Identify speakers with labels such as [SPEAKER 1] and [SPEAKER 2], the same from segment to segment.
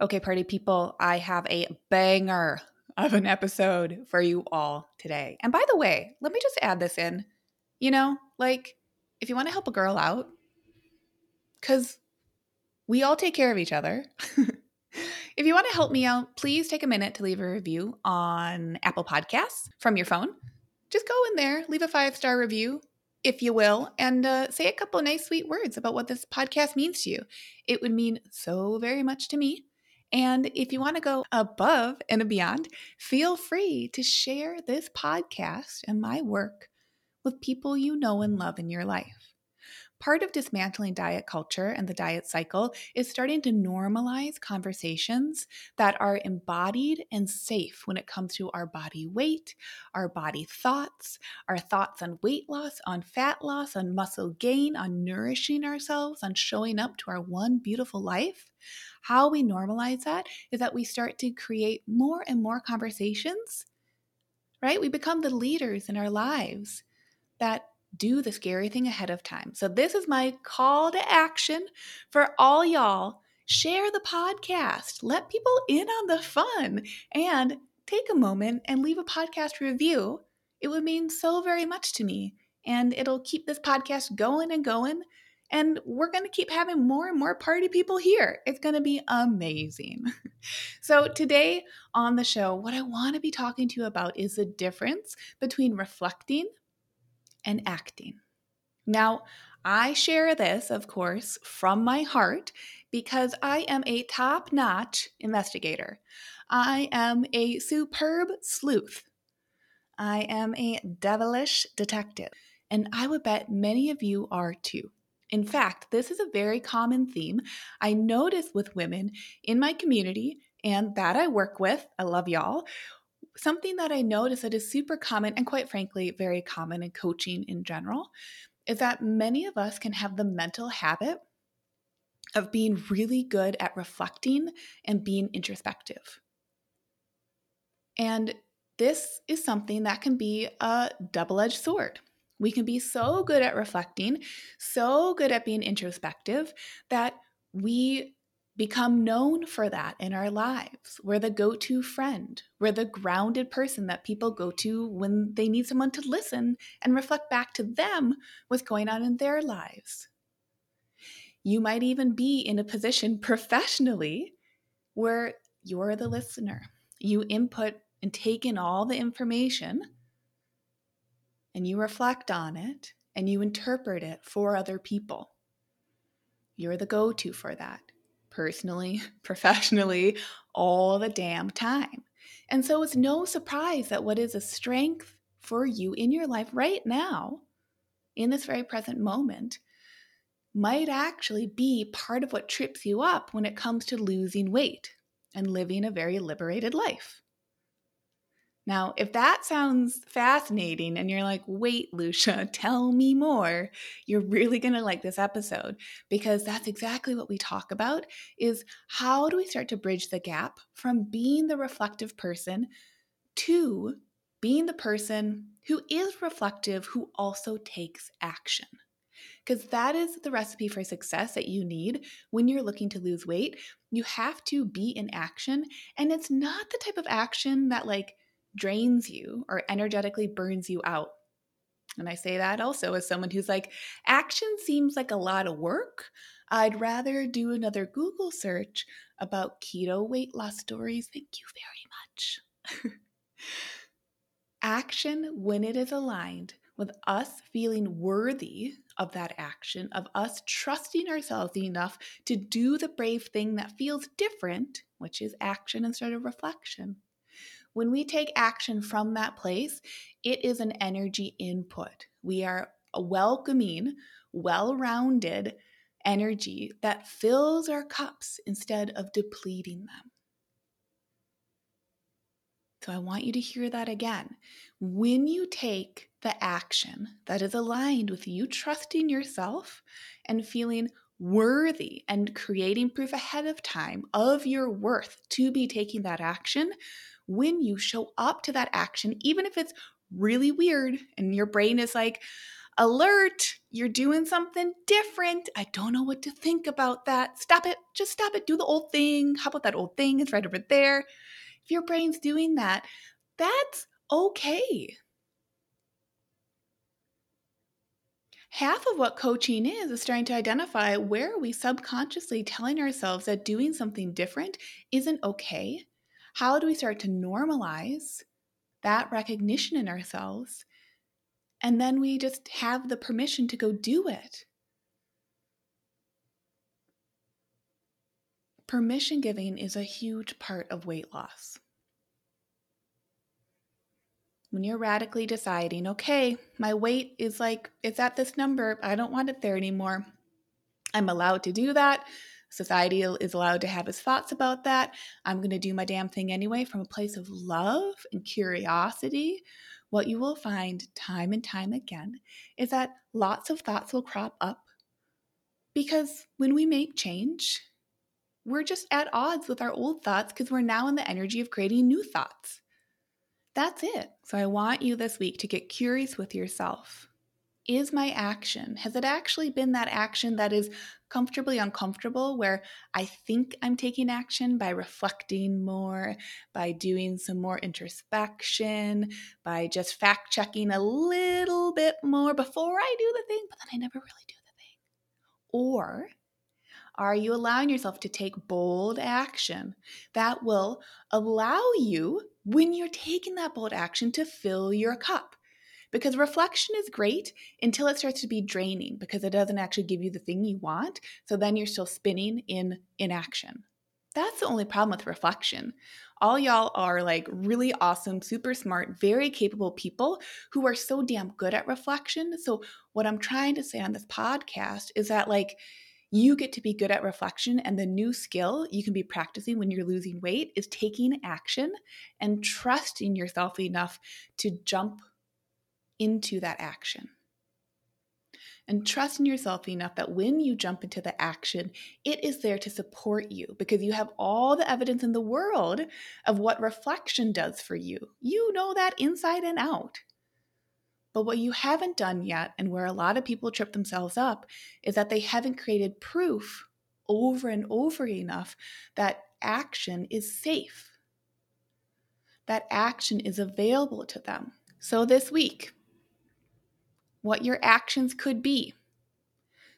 [SPEAKER 1] Okay, party people, I have a banger of an episode for you all today. And by the way, let me just add this in. You know, like if you want to help a girl out, because we all take care of each other. If you want to help me out, please take a minute to leave a review on Apple Podcasts from your phone. Just go in there, leave a five star review, if you will, and uh, say a couple nice, sweet words about what this podcast means to you. It would mean so very much to me. And if you want to go above and beyond, feel free to share this podcast and my work with people you know and love in your life. Part of dismantling diet culture and the diet cycle is starting to normalize conversations that are embodied and safe when it comes to our body weight, our body thoughts, our thoughts on weight loss, on fat loss, on muscle gain, on nourishing ourselves, on showing up to our one beautiful life. How we normalize that is that we start to create more and more conversations, right? We become the leaders in our lives that do the scary thing ahead of time. So, this is my call to action for all y'all. Share the podcast, let people in on the fun, and take a moment and leave a podcast review. It would mean so very much to me, and it'll keep this podcast going and going. And we're going to keep having more and more party people here. It's going to be amazing. so, today on the show, what I want to be talking to you about is the difference between reflecting and acting. Now, I share this, of course, from my heart because I am a top notch investigator. I am a superb sleuth. I am a devilish detective. And I would bet many of you are too. In fact, this is a very common theme I notice with women in my community and that I work with. I love y'all something that I notice that is super common and quite frankly, very common in coaching in general is that many of us can have the mental habit of being really good at reflecting and being introspective. And this is something that can be a double edged sword. We can be so good at reflecting, so good at being introspective that we become known for that in our lives. We're the go to friend, we're the grounded person that people go to when they need someone to listen and reflect back to them what's going on in their lives. You might even be in a position professionally where you're the listener. You input and take in all the information and you reflect on it and you interpret it for other people. You're the go to for that personally, professionally, all the damn time. And so it's no surprise that what is a strength for you in your life right now, in this very present moment, might actually be part of what trips you up when it comes to losing weight and living a very liberated life. Now, if that sounds fascinating and you're like, wait, Lucia, tell me more, you're really going to like this episode because that's exactly what we talk about is how do we start to bridge the gap from being the reflective person to being the person who is reflective who also takes action. Because that is the recipe for success that you need when you're looking to lose weight. You have to be in action. And it's not the type of action that, like, drains you or energetically burns you out. And I say that also as someone who's like, action seems like a lot of work. I'd rather do another Google search about keto weight loss stories. Thank you very much. action, when it is aligned with us feeling worthy of that action, of us trusting ourselves enough to do the brave thing that feels different, which is action instead of reflection, when we take action from that place, it is an energy input. We are a welcoming, well rounded energy that fills our cups instead of depleting them. So I want you to hear that again. When you take the action that is aligned with you trusting yourself and feeling worthy and creating proof ahead of time of your worth to be taking that action, when you show up to that action, even if it's really weird and your brain is like, alert, you're doing something different. I don't know what to think about that. Stop it. Just stop it. Do the old thing. How about that old thing? It's right over there. If your brain's doing that, that's okay. half of what coaching is is starting to identify where are we subconsciously telling ourselves that doing something different isn't okay how do we start to normalize that recognition in ourselves and then we just have the permission to go do it permission giving is a huge part of weight loss when you're radically deciding, okay, my weight is like, it's at this number, I don't want it there anymore. I'm allowed to do that. Society is allowed to have his thoughts about that. I'm going to do my damn thing anyway from a place of love and curiosity. What you will find time and time again is that lots of thoughts will crop up because when we make change, we're just at odds with our old thoughts because we're now in the energy of creating new thoughts. That's it. So I want you this week to get curious with yourself. Is my action, has it actually been that action that is comfortably uncomfortable where I think I'm taking action by reflecting more, by doing some more introspection, by just fact checking a little bit more before I do the thing, but then I never really do the thing? Or are you allowing yourself to take bold action that will allow you, when you're taking that bold action, to fill your cup? Because reflection is great until it starts to be draining because it doesn't actually give you the thing you want. So then you're still spinning in inaction. That's the only problem with reflection. All y'all are like really awesome, super smart, very capable people who are so damn good at reflection. So, what I'm trying to say on this podcast is that, like, you get to be good at reflection. And the new skill you can be practicing when you're losing weight is taking action and trusting yourself enough to jump into that action. And trust in yourself enough that when you jump into the action, it is there to support you because you have all the evidence in the world of what reflection does for you. You know that inside and out. But what you haven't done yet, and where a lot of people trip themselves up, is that they haven't created proof over and over enough that action is safe, that action is available to them. So this week, what your actions could be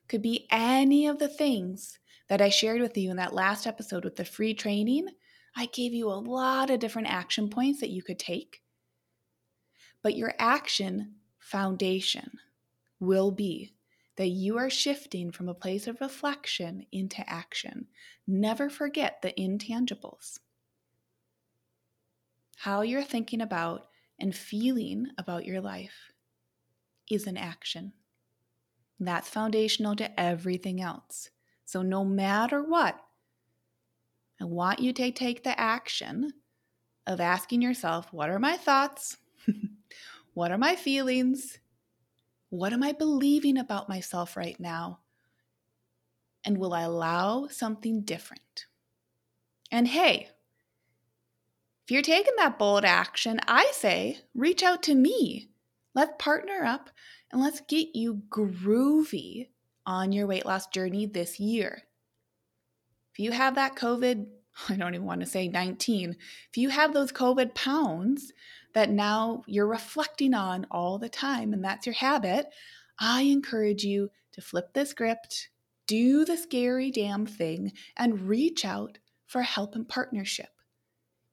[SPEAKER 1] could be any of the things that I shared with you in that last episode with the free training. I gave you a lot of different action points that you could take. But your action foundation will be that you are shifting from a place of reflection into action. Never forget the intangibles. How you're thinking about and feeling about your life is an action. That's foundational to everything else. So, no matter what, I want you to take the action of asking yourself, What are my thoughts? What are my feelings? What am I believing about myself right now? And will I allow something different? And hey, if you're taking that bold action, I say reach out to me. Let's partner up and let's get you groovy on your weight loss journey this year. If you have that COVID, I don't even want to say 19, if you have those COVID pounds, that now you're reflecting on all the time, and that's your habit, I encourage you to flip the script, do the scary damn thing, and reach out for help and partnership.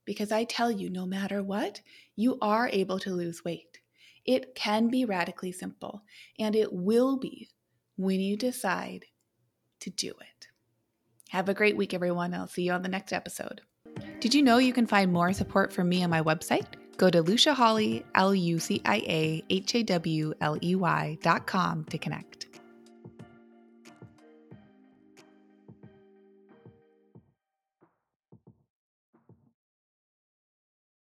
[SPEAKER 1] Because I tell you, no matter what, you are able to lose weight. It can be radically simple, and it will be when you decide to do it. Have a great week, everyone. I'll see you on the next episode. Did you know you can find more support from me on my website? Go to Lucia Hawley, L U C I A H A W L E Y dot com to connect.